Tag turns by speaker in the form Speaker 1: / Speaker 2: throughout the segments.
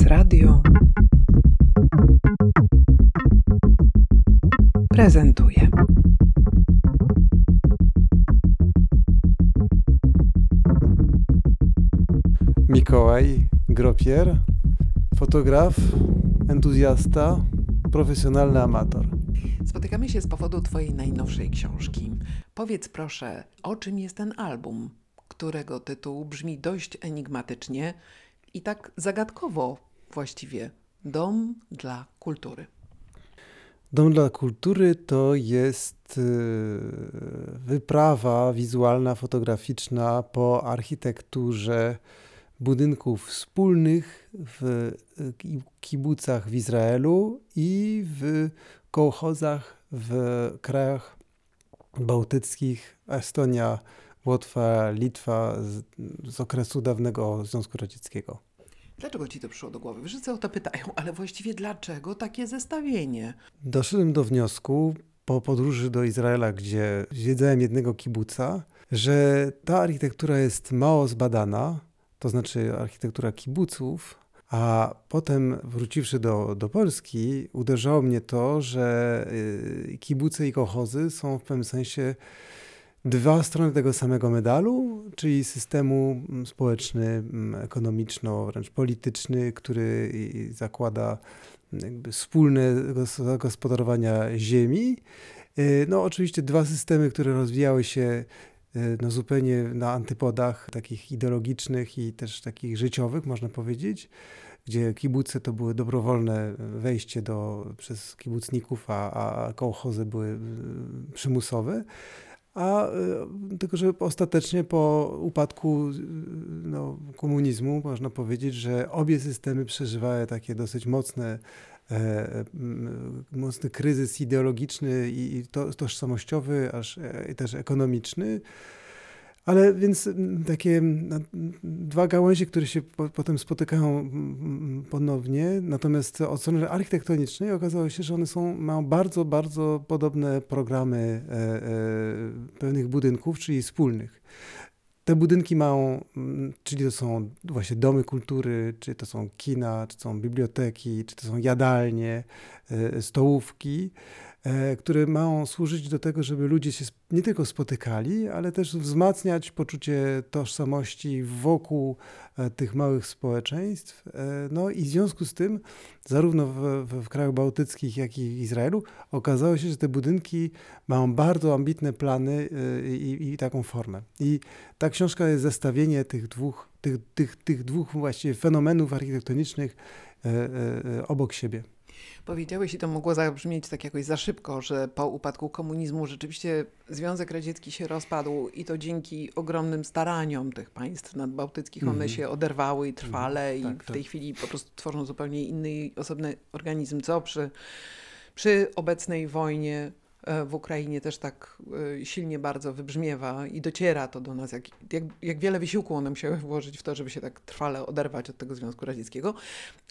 Speaker 1: SBS Radio prezentuje.
Speaker 2: Mikołaj Gropier, fotograf, entuzjasta, profesjonalny amator.
Speaker 1: Spotykamy się z powodu Twojej najnowszej książki. Powiedz proszę, o czym jest ten album, którego tytuł brzmi dość enigmatycznie i tak zagadkowo właściwie Dom dla kultury.
Speaker 2: Dom dla kultury to jest y, wyprawa wizualna, fotograficzna po architekturze budynków wspólnych w kibucach w Izraelu i w kołchozach w krajach bałtyckich, Estonia, Łotwa, Litwa z, z okresu dawnego Związku Radzieckiego.
Speaker 1: Dlaczego ci to przyszło do głowy? Wszyscy o to pytają, ale właściwie dlaczego takie zestawienie?
Speaker 2: Doszedłem do wniosku po podróży do Izraela, gdzie zwiedzałem jednego kibuca, że ta architektura jest mało zbadana, to znaczy architektura kibuców, a potem wróciwszy do, do Polski, uderzało mnie to, że y, kibuce i kochozy są w pewnym sensie dwa strony tego samego medalu, czyli systemu mm, społeczny, mm, ekonomiczno, wręcz polityczny, który zakłada mm, jakby wspólne gospodarowania ziemi. Y, no oczywiście dwa systemy, które rozwijały się y, no, zupełnie na antypodach takich ideologicznych i też takich życiowych, można powiedzieć, gdzie kibuce to były dobrowolne wejście do, przez kibucników, a, a kołchozy były y, przymusowe a y, tylko, że ostatecznie po upadku y, no, komunizmu można powiedzieć, że obie systemy przeżywały takie dosyć mocne, e, mocny kryzys ideologiczny i to, tożsamościowy, aż e, i też ekonomiczny. Ale więc takie dwa gałęzie, które się po, potem spotykają ponownie, natomiast od strony architektonicznej okazało się, że one są, mają bardzo, bardzo podobne programy e, e, pewnych budynków, czyli wspólnych. Te budynki mają, czyli to są właśnie domy kultury, czy to są kina, czy to są biblioteki, czy to są jadalnie, e, stołówki. E, które mają służyć do tego, żeby ludzie się nie tylko spotykali, ale też wzmacniać poczucie tożsamości wokół e, tych małych społeczeństw. E, no i w związku z tym, zarówno w, w, w krajach bałtyckich, jak i w Izraelu, okazało się, że te budynki mają bardzo ambitne plany i, i taką formę. I ta książka jest zestawienie tych dwóch, tych, tych, tych dwóch właściwie fenomenów architektonicznych obok siebie.
Speaker 1: Powiedziałeś i to mogło zabrzmieć tak jakoś za szybko, że po upadku komunizmu rzeczywiście Związek Radziecki się rozpadł i to dzięki ogromnym staraniom tych państw nadbałtyckich one mm -hmm. się oderwały i trwale mm -hmm. i tak, w tej tak. chwili po prostu tworzą zupełnie inny, osobny organizm, co przy, przy obecnej wojnie w Ukrainie też tak e, silnie bardzo wybrzmiewa i dociera to do nas, jak, jak, jak, wiele wysiłku one musiały włożyć w to, żeby się tak trwale oderwać od tego Związku Radzieckiego.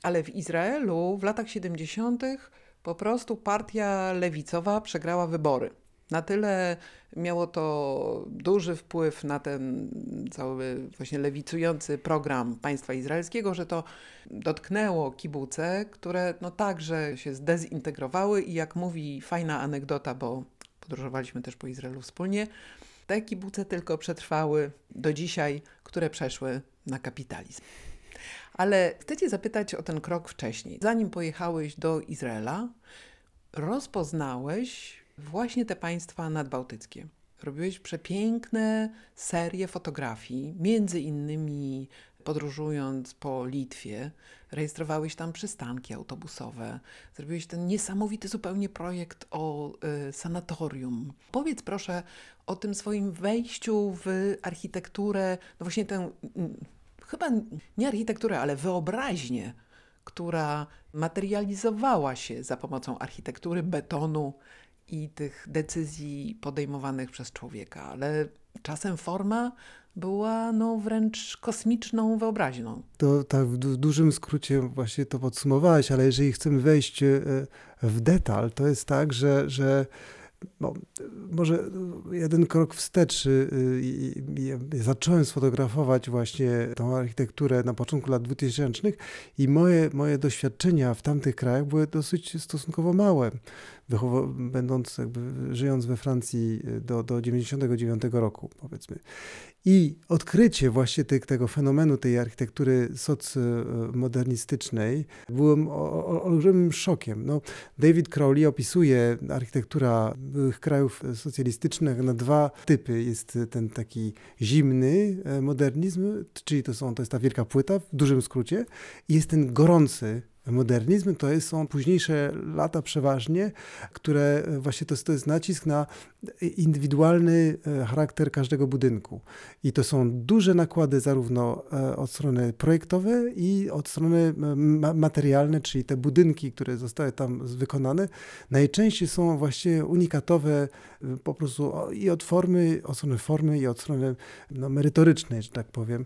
Speaker 1: Ale w Izraelu w latach 70. po prostu partia lewicowa przegrała wybory. Na tyle miało to duży wpływ na ten cały właśnie lewicujący program państwa izraelskiego, że to dotknęło kibuce, które no także się zdezintegrowały i jak mówi fajna anegdota, bo podróżowaliśmy też po Izraelu wspólnie, te kibuce tylko przetrwały do dzisiaj, które przeszły na kapitalizm. Ale chcę Cię zapytać o ten krok wcześniej. Zanim pojechałeś do Izraela, rozpoznałeś właśnie te państwa nadbałtyckie. Robiłeś przepiękne serie fotografii, między innymi podróżując po Litwie, rejestrowałeś tam przystanki autobusowe, zrobiłeś ten niesamowity zupełnie projekt o y, sanatorium. Powiedz proszę o tym swoim wejściu w architekturę, no właśnie tę, chyba nie architekturę, ale wyobraźnię, która materializowała się za pomocą architektury, betonu i tych decyzji podejmowanych przez człowieka, ale czasem forma była no, wręcz kosmiczną wyobraźnią.
Speaker 2: To tak w, du dużym skrócie właśnie to podsumowałeś, ale jeżeli chcemy wejść e, w detal, to jest tak, że, że no, może jeden krok wstecz. Ja zacząłem sfotografować właśnie tą architekturę na początku lat 2000 i moje, moje doświadczenia w tamtych krajach były dosyć stosunkowo małe. Będąc jakby, żyjąc we Francji do, do 99 roku, powiedzmy. I odkrycie właśnie tego fenomenu, tej architektury socmodernistycznej było olbrzymim szokiem. No, David Crowley opisuje architektura byłych krajów socjalistycznych na dwa typy. Jest ten taki zimny e, modernizm, czyli to, są, to jest ta wielka płyta w dużym skrócie, i jest ten gorący Modernizm to jest, są późniejsze lata przeważnie, które właśnie to, to jest nacisk na indywidualny e, charakter każdego budynku. I to są duże nakłady zarówno e, od strony projektowej i od strony materialnej, czyli te budynki, które zostały tam wykonane, najczęściej są właśnie unikatowe e, po prostu i od formy, od strony formy i od strony no, merytorycznej, że tak powiem.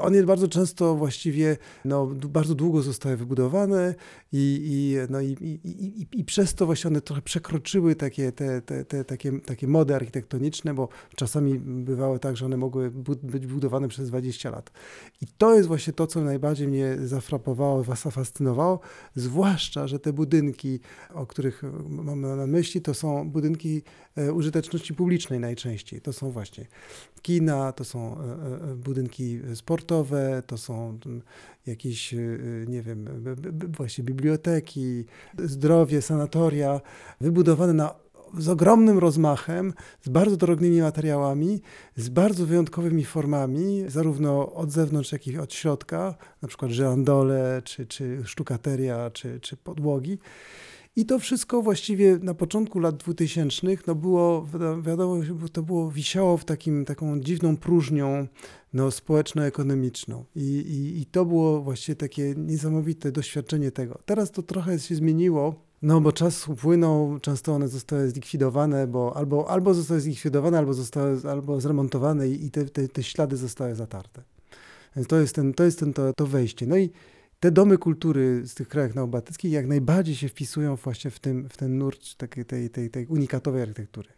Speaker 2: One bardzo często właściwie no, bardzo długo zostały wybudowane i, i, no, i, i, i, i przez to właśnie one trochę przekroczyły takie, te, te, te, takie takie mody architektoniczne, bo czasami bywało tak, że one mogły być budowane przez 20 lat. I to jest właśnie to, co najbardziej mnie zafrapowało, zafascynowało, zwłaszcza, że te budynki, o których mam na myśli, to są budynki e, użyteczności publicznej najczęściej. To są właśnie kina, to są e, e, budynki sportowe, to są jakieś, nie wiem, właśnie biblioteki, zdrowie, sanatoria, wybudowane na z ogromnym rozmachem, z bardzo drobnymi materiałami, z bardzo wyjątkowymi formami, zarówno od zewnątrz, jak i od środka, na przykład żeandole, czy, czy sztukateria, czy, czy podłogi. I to wszystko właściwie na początku lat 2000 no było, wiadomo, to było wisiało w takim, taką dziwną próżnią no, społeczno-ekonomiczną. I, i, I to było właściwie takie niesamowite doświadczenie tego. Teraz to trochę się zmieniło no, bo czas upłynął, często one zostały zlikwidowane, bo albo, albo zostały zlikwidowane, albo zostały albo zremontowane i te, te, te ślady zostały zatarte. Więc to jest, ten, to, jest ten, to, to wejście. No i te domy kultury z tych krajów neobałtyckich jak najbardziej się wpisują właśnie w, tym, w ten nurt takiej, tej, tej, tej unikatowej architektury.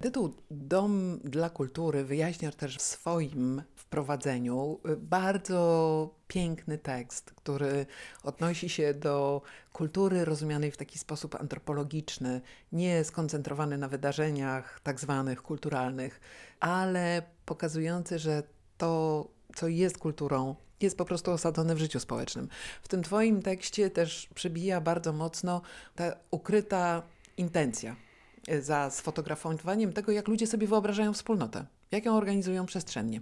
Speaker 1: Tytuł Dom dla Kultury wyjaśniasz też w swoim wprowadzeniu bardzo piękny tekst, który odnosi się do kultury rozumianej w taki sposób antropologiczny, nie skoncentrowany na wydarzeniach tak zwanych kulturalnych, ale pokazujący, że to, co jest kulturą, jest po prostu osadzone w życiu społecznym. W tym Twoim tekście też przybija bardzo mocno ta ukryta intencja za sfotografowaniem tego, jak ludzie sobie wyobrażają wspólnotę, jak ją organizują przestrzennie.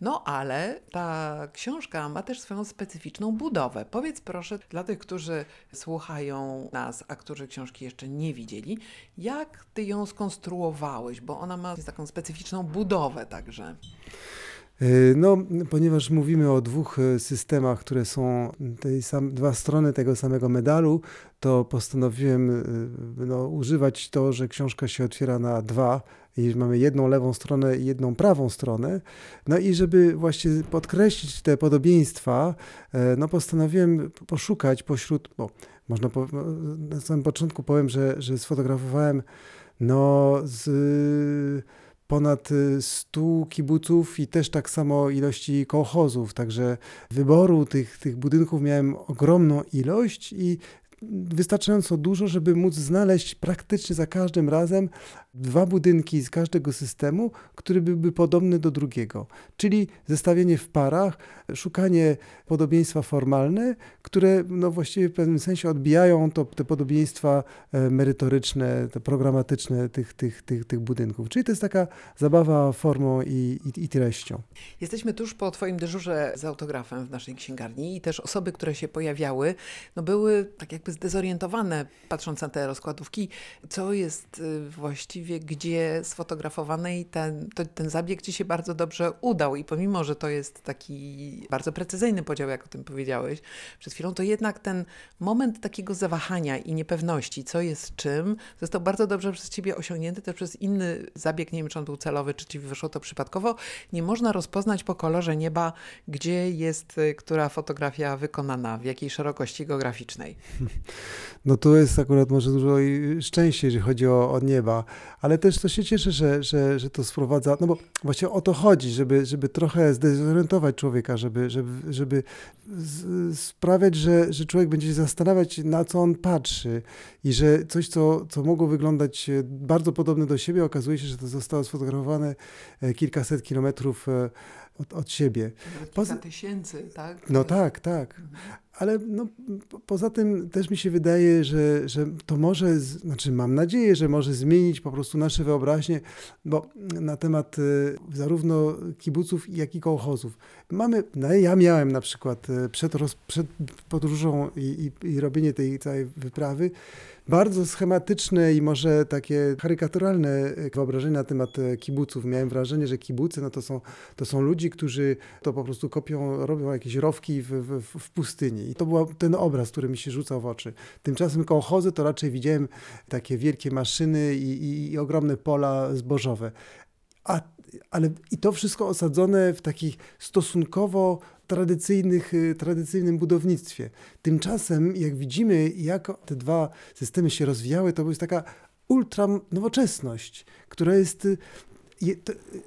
Speaker 1: No ale ta książka ma też swoją specyficzną budowę. Powiedz proszę dla tych, którzy słuchają nas, a którzy książki jeszcze nie widzieli, jak ty ją skonstruowałeś, bo ona ma taką specyficzną budowę także.
Speaker 2: E, no, ponieważ mówimy o dwóch e, systemach, które są tej sam, dwa strony tego samego medalu, to postanowiłem e, no, używać to, że książka się otwiera na dwa i mamy jedną lewą stronę i jedną prawą stronę. No i żeby właśnie podkreślić te podobieństwa, no postanowiłem poszukać pośród, bo można po, na samym początku powiem, że, że sfotografowałem no z ponad 100 y, kibuców i też tak samo ilości kołchozów, także wyboru tych, tych budynków miałem ogromną ilość i wystarczająco dużo, żeby móc znaleźć praktycznie za każdym razem dwa budynki z każdego systemu, który byłby podobny do drugiego. Czyli zestawienie w parach, szukanie podobieństwa formalne, które no właściwie w pewnym sensie odbijają to, te podobieństwa e, merytoryczne, te programatyczne tych, tych, tych, tych budynków. Czyli to jest taka zabawa formą i, i, i treścią.
Speaker 1: Jesteśmy tuż po Twoim dyżurze z autografem w naszej księgarni i też osoby, które się pojawiały, no były tak jakby zdezorientowane, patrząc na te rozkładówki, co jest y, właściwie gdzie sfotografowane i ten, to, ten zabieg Ci się bardzo dobrze udał i pomimo, że to jest taki bardzo precyzyjny podział, jak o tym powiedziałeś przed chwilą, to jednak ten moment takiego zawahania i niepewności, co jest czym, został bardzo dobrze przez Ciebie osiągnięty też przez inny zabieg, nie wiem, czy on był celowy, czy Ci wyszło to przypadkowo. Nie można rozpoznać po kolorze nieba, gdzie jest y, która fotografia wykonana, w jakiej szerokości geograficznej.
Speaker 2: no to jest akurat może dużo i szczęście, jeżeli chodzi o, o nieba, ale też to się cieszę, że, że, że to sprowadza, no bo właśnie o to chodzi, żeby, żeby trochę zdezorientować człowieka, żeby, żeby, żeby sprawiać, że, że człowiek będzie się zastanawiać, na co on patrzy i że coś, co, co mogło wyglądać bardzo podobne do siebie, okazuje się, że to zostało sfotografowane e, kilkaset kilometrów e, od, od siebie.
Speaker 1: Poza tysięcy, tak?
Speaker 2: No tak, tak. Ale no, po, poza tym też mi się wydaje, że, że to może, znaczy mam nadzieję, że może zmienić po prostu nasze wyobraźnie, bo na temat y, zarówno kibuców, jak i kołchozów. Mamy, no ja miałem na przykład y, przed, roz, przed podróżą i, i, i robienie tej całej wyprawy, bardzo schematyczne i może takie karykaturalne e, wyobrażenie na temat e, kibuców. Miałem wrażenie, że kibucy no to, są, to są ludzi, którzy to po prostu kopią, robią jakieś rowki w, w, w pustyni. I to był ten obraz, który mi się rzucał w oczy. Tymczasem kołchozy to raczej widziałem takie wielkie maszyny i, i, i ogromne pola zbożowe. A, ale i to wszystko osadzone w takich stosunkowo tradycyjnych, y, tradycyjnym budownictwie. Tymczasem, jak widzimy, jak te dwa systemy się rozwijały, to jest taka ultra nowoczesność, która jest y,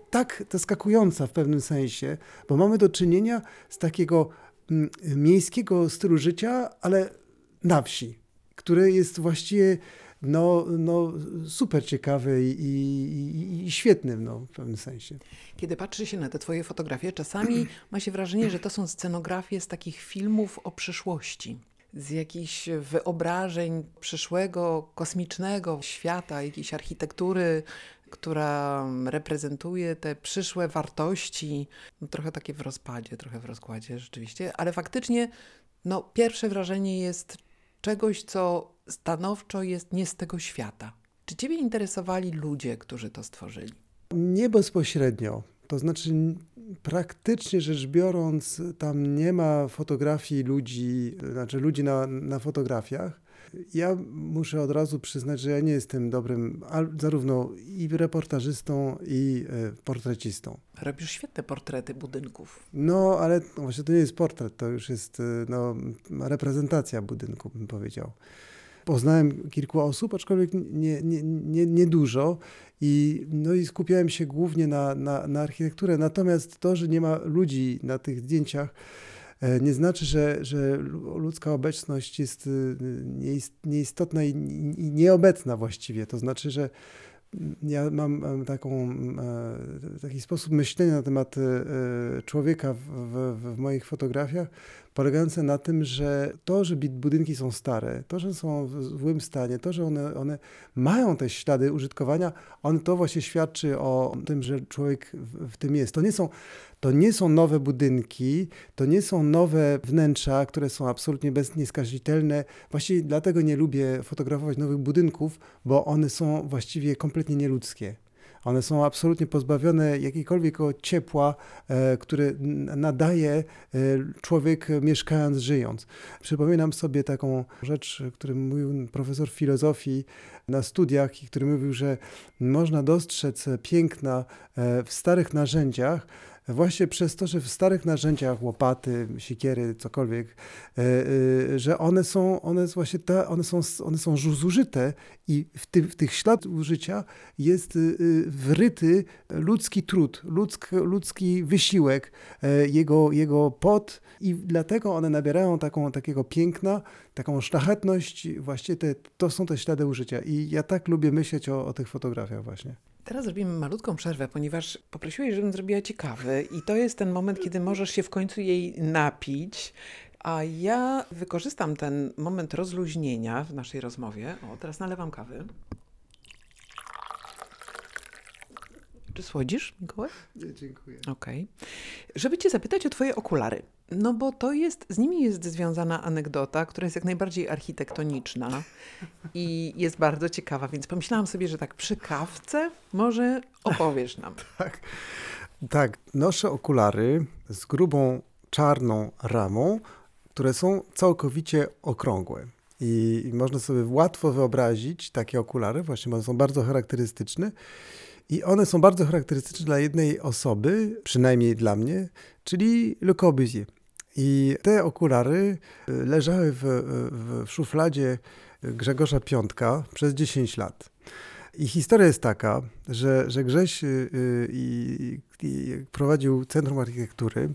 Speaker 2: tak zaskakująca w pewnym sensie, bo mamy do czynienia z takiego mm, miejskiego stylu życia, ale na wsi, które jest właściwie no, no super ciekawy i, i, i no, w pewnym sensie.
Speaker 1: Kiedy patrzy się na te twoje fotografie, czasami ma się wrażenie, że to są scenografie z takich filmów o przyszłości z jakichś wyobrażeń przyszłego, kosmicznego świata, jakiejś architektury, która reprezentuje te przyszłe wartości. No, trochę takie w rozpadzie, trochę w rozkładzie rzeczywiście, ale faktycznie no, pierwsze wrażenie jest czegoś, co stanowczo jest nie z tego świata. Czy Ciebie interesowali ludzie, którzy to stworzyli?
Speaker 2: Nie bezpośrednio. To znaczy, praktycznie rzecz biorąc, tam nie ma fotografii ludzi, znaczy ludzi na, na fotografiach. Ja muszę od razu przyznać, że ja nie jestem dobrym zarówno i reportażystą, i e, portrecistą.
Speaker 1: Robisz świetne portrety budynków.
Speaker 2: No, ale właśnie to nie jest portret, to już jest e, no, reprezentacja budynku, bym powiedział. Poznałem kilku osób, aczkolwiek nie, nie, nie, nie dużo i, no i skupiałem się głównie na, na, na architekturze. Natomiast to, że nie ma ludzi na tych zdjęciach, e, nie znaczy, że, że ludzka obecność jest e, nieistotna i nieobecna właściwie. To znaczy, że ja mam taką, e, taki sposób myślenia na temat człowieka w, w, w moich fotografiach, polegające na tym, że to, że budynki są stare, to, że są w złym stanie, to, że one, one mają te ślady użytkowania, on to właśnie świadczy o tym, że człowiek w, w tym jest. To nie są to nie są nowe budynki, to nie są nowe wnętrza, które są absolutnie beznieskazitelne. Właściwie dlatego nie lubię fotografować nowych budynków, bo one są właściwie kompletnie nieludzkie. One są absolutnie pozbawione jakiegokolwiek ciepła, e, które nadaje e, człowiek mieszkając, żyjąc. Przypominam sobie taką rzecz, którą mówił profesor filozofii na studiach i który mówił, że można dostrzec piękna e, w starych narzędziach, właśnie przez to, że w starych narzędziach, łopaty, siekiery, cokolwiek, e, e, że one są, one właśnie te, one są, one są zużyte i w, ty, w tych śladach użycia jest e, wryty ludzki trud, ludzk, ludzki wysiłek, jego, jego pot i dlatego one nabierają taką, takiego piękna, taką szlachetność, właśnie te, to są te ślady użycia i ja tak lubię myśleć o, o tych fotografiach właśnie.
Speaker 1: Teraz zrobimy malutką przerwę, ponieważ poprosiłeś, żebym zrobiła ciekawy i to jest ten moment, kiedy możesz się w końcu jej napić. A ja wykorzystam ten moment rozluźnienia w naszej rozmowie. O, teraz nalewam kawy. Czy słodzisz, Mikołaj?
Speaker 2: Nie, dziękuję.
Speaker 1: Okej. Okay. Żeby cię zapytać o twoje okulary. No bo to jest, z nimi jest związana anegdota, która jest jak najbardziej architektoniczna i jest bardzo ciekawa, więc pomyślałam sobie, że tak przy kawce może opowiesz nam.
Speaker 2: tak, tak, noszę okulary z grubą czarną ramą, które są całkowicie okrągłe. I, można sobie łatwo wyobrazić takie okulary, właśnie, bo są bardzo charakterystyczne. I one są bardzo charakterystyczne dla jednej osoby, przynajmniej dla mnie, czyli Le Corbusier. I te okulary y, leżały w, w, w szufladzie Grzegorza Piątka przez 10 lat. I historia jest taka, że, że Grześ y, y, prowadził Centrum Architektury,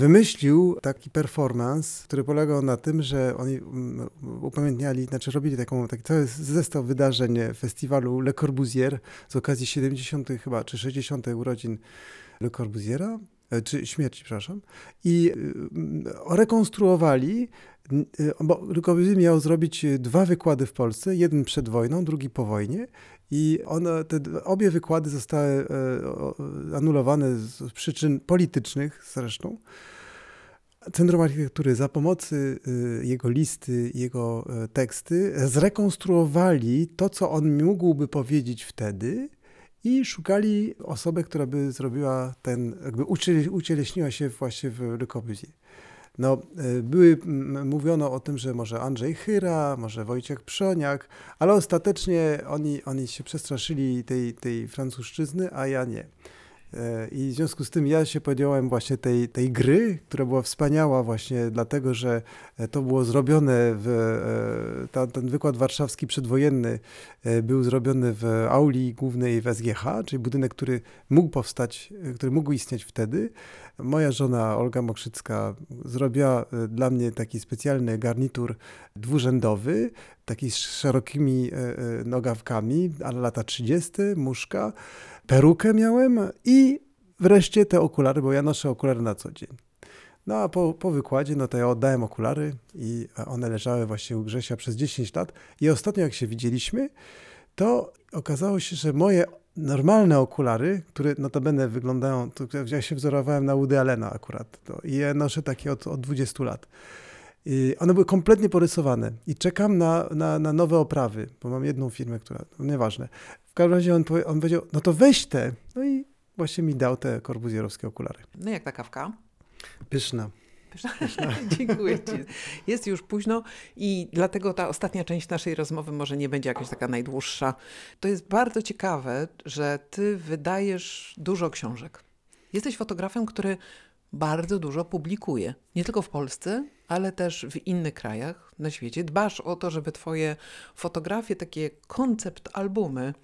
Speaker 2: wymyślił taki performance, który polegał na tym, że oni mm, upamiętniali, znaczy robili taką, taki cały zestaw wydarzeń festiwalu Le Corbusier z okazji 70. chyba, czy 60. urodzin Le Corbusiera, e, czy śmierci, przepraszam, i y, rekonstruowali bo Le Corbusier miał zrobić dwa wykłady w Polsce, jeden przed wojną, drugi po wojnie i one, te obie wykłady zostały e, anulowane z przyczyn politycznych zresztą. Centrum Architektury za pomocą y, jego listy, jego e, teksty zrekonstruowali to, co on mógłby powiedzieć wtedy i szukali osoby, która by zrobiła ten, jakby ucieleśniła się właśnie w Le Corbusier. No, e, były, mówiono o tym, że może Andrzej Chyra, może Wojciech Przoniak, ale ostatecznie oni, oni się przestraszyli tej, tej francuszczyzny, a ja nie. E, I w związku z tym ja się podjąłem właśnie tej, tej gry, która była wspaniała właśnie dlatego, że e, to było zrobione w, e, ten wykład warszawski przedwojenny był zrobiony w auli głównej w SGH, czyli budynek, który mógł powstać, który mógł istnieć wtedy. Moja żona Olga Mokrzycka zrobiła dla mnie taki specjalny garnitur dwurzędowy, taki z szerokimi nogawkami, ale lata 30, muszka perukę miałem i wreszcie te okulary, bo ja noszę okulary na co dzień. No a po, po wykładzie, no to ja oddałem okulary i one leżały właśnie u Grzesia przez 10 lat. I ostatnio jak się widzieliśmy, to okazało się, że moje normalne okulary, które notabene wyglądają, to ja się wzorowałem na Woody Allena akurat to, i ja noszę takie od, od 20 lat. I one były kompletnie porysowane i czekam na, na, na nowe oprawy, bo mam jedną firmę, która, no nieważne. W każdym razie on, on powiedział, no to weź te. No i właśnie mi dał te korbuzjerowskie okulary.
Speaker 1: No jak ta kawka?
Speaker 2: Pyszna.
Speaker 1: Pyszna. Pyszna. Dziękuję Ci. Jest już późno i dlatego ta ostatnia część naszej rozmowy może nie będzie jakaś taka najdłuższa. To jest bardzo ciekawe, że Ty wydajesz dużo książek. Jesteś fotografem, który bardzo dużo publikuje. Nie tylko w Polsce, ale też w innych krajach na świecie. Dbasz o to, żeby Twoje fotografie, takie koncept albumy,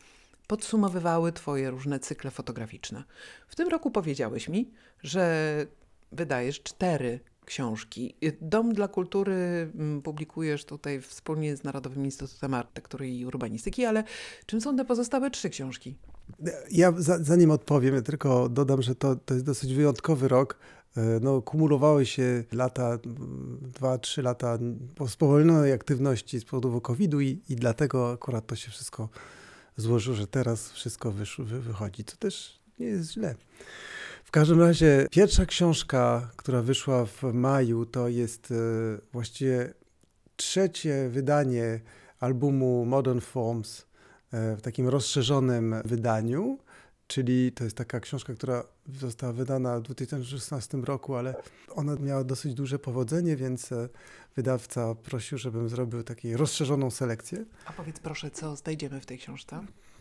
Speaker 1: podsumowywały Twoje różne cykle fotograficzne. W tym roku powiedziałeś mi, że wydajesz cztery książki. Dom dla Kultury mm, publikujesz tutaj wspólnie z Narodowym Instytutem Architektury i Urbanistyki, ale czym są te pozostałe trzy książki?
Speaker 2: Ja zanim odpowiem, tylko dodam, że to, to jest dosyć wyjątkowy rok. E, no, kumulowały się lata, dwa, trzy lata spowolnionej aktywności z powodu COVID-u i, i dlatego akurat to się wszystko złożyło, że teraz wszystko wy, wychodzi, co też nie jest źle. W każdym razie pierwsza książka, która wyszła w maju, to jest e, właściwie trzecie wydanie albumu Modern Forms e, w takim rozszerzonym wydaniu czyli to jest taka książka, która została wydana w 2016 roku, ale ona miała dosyć duże powodzenie, więc e, wydawca prosił, żebym zrobił taką rozszerzoną selekcję.
Speaker 1: A powiedz proszę, co znajdziemy w tej książce?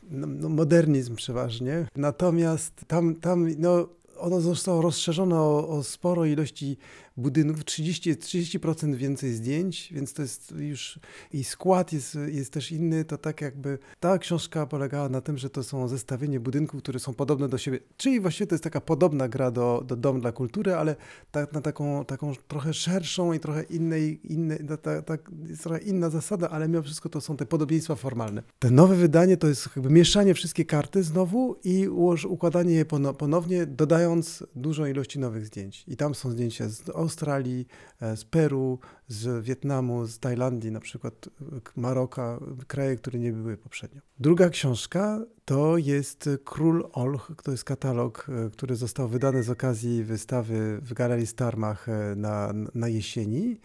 Speaker 2: No, no modernizm przeważnie. Natomiast tam, tam no, ono zostało rozszerzone o, o sporo ilości budynków, 30, 30% więcej zdjęć, więc to jest już i skład jest, jest też inny. To tak jakby ta książka polegała na tym, że to są zestawienie budynków, które są podobne do siebie. Czyli właściwie to jest taka podobna gra do, do Dom dla Kultury, ale tak, na taką, taką trochę szerszą i trochę innej, innej ta, ta, jest trochę inna zasada, ale mimo wszystko to są te podobieństwa formalne. Te nowe wydanie to jest jakby mieszanie wszystkie karty znowu i ułoż, układanie je ponownie, dodając dużą ilości nowych zdjęć. I tam są zdjęcia z Australii, e, z Peru, z Wietnamu, z Tajlandii, na przykład Maroka, kraje, które nie były poprzednio. Druga książka to jest Król Olch, to jest katalog, e, który został wydany z okazji wystawy w Galerii Starmach e, na, na jesieni.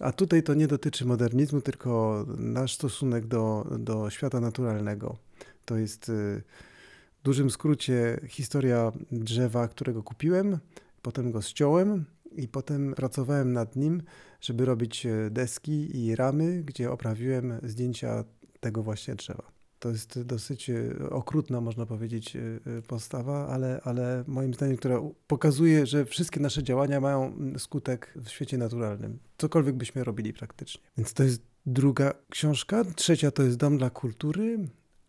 Speaker 2: A tutaj to nie dotyczy modernizmu, tylko nasz stosunek do, do świata naturalnego. To jest w dużym skrócie historia drzewa, którego kupiłem, potem go ściąłem i potem pracowałem nad nim, żeby robić e, deski i ramy, gdzie oprawiłem zdjęcia tego właśnie drzewa. To jest dosyć e, okrutna, można powiedzieć, e, postawa, ale, ale moim zdaniem, która pokazuje, że wszystkie nasze działania mają skutek w świecie naturalnym. Cokolwiek byśmy robili praktycznie. Więc to jest druga książka. Trzecia to jest Dom dla Kultury,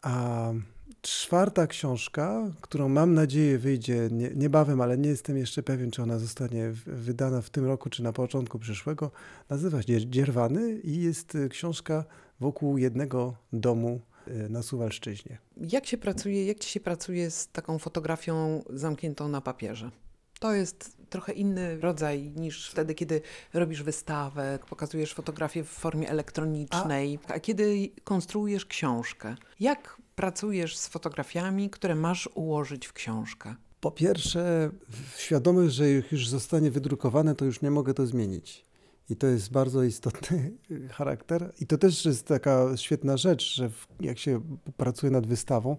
Speaker 2: a czwarta książka, którą mam nadzieję wyjdzie nie, niebawem, ale nie jestem jeszcze pewien, czy ona zostanie wydana w tym roku, czy na początku przyszłego, nazywa się Dzierwany i jest e, książka wokół jednego domu e, na Suwalszczyźnie.
Speaker 1: Jak się pracuje, jak ci się pracuje z taką fotografią zamkniętą na papierze? To jest trochę inny rodzaj niż wtedy, kiedy robisz wystawę, pokazujesz fotografię w formie elektronicznej, a, kiedy konstruujesz książkę. Jak pracujesz z fotografiami, które masz ułożyć w książkę?
Speaker 2: Po pierwsze, świadomość, że już zostanie wydrukowane, to już nie mogę to zmienić. I to jest bardzo istotny charakter. I to też jest taka świetna rzecz, że jak się pracuje nad wystawą,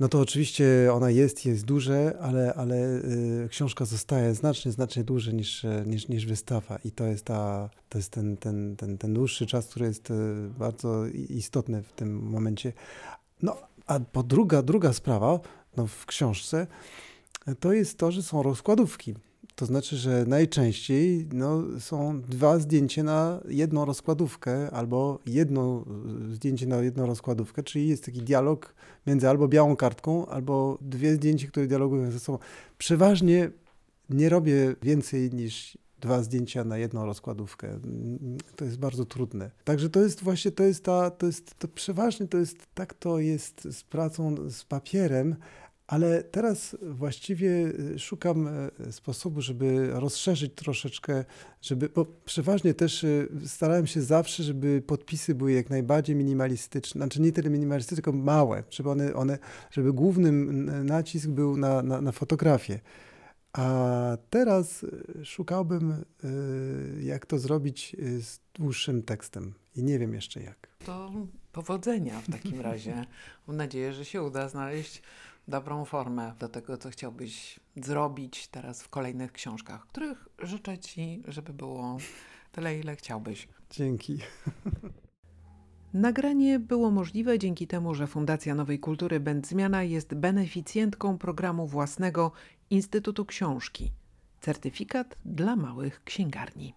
Speaker 2: no to oczywiście ona jest, jest duże, ale, ale y, książka zostaje znacznie, znacznie dłużej niż, e, niż, niż wystawa. I to jest, ta, to jest ten, ten, ten, ten dłuższy czas, który jest y, bardzo istotny w tym momencie. No, a po druga, druga sprawa no, w książce, to jest to, że są rozkładówki. To znaczy, że najczęściej no, są dwa zdjęcia na jedną rozkładówkę, albo jedno y, zdjęcie na jedną rozkładówkę, czyli jest taki dialog między albo białą kartką, albo dwie zdjęcia, które dialogują ze sobą. Przeważnie nie robię więcej niż dwa zdjęcia na jedną rozkładówkę. Mm, To jest bardzo trudne. Także to jest właśnie, to jest ta, to jest, to przeważnie to jest, tak to jest z pracą z papierem, ale teraz właściwie y, szukam e, sposobu, żeby rozszerzyć troszeczkę, żeby, bo przeważnie też y, starałem się zawsze, żeby podpisy były jak najbardziej minimalistyczne, znaczy nie tyle minimalistyczne, tylko małe, żeby one, one żeby główny nacisk był na, na, na fotografię. A teraz y, szukałbym, y, jak to zrobić y, z dłuższym tekstem i nie wiem jeszcze jak.
Speaker 1: To powodzenia w takim razie. Mam nadzieję, że się uda znaleźć dobrą formę do tego, co chciałbyś zrobić teraz w kolejnych książkach, których życzę Ci, żeby było tyle, ile chciałbyś.
Speaker 2: Dzięki.
Speaker 1: Nagranie było możliwe dzięki temu, że Fundacja Nowej Kultury Będzmiana jest beneficjentką programu własnego Instytutu Książki. Certyfikat dla małych księgarni.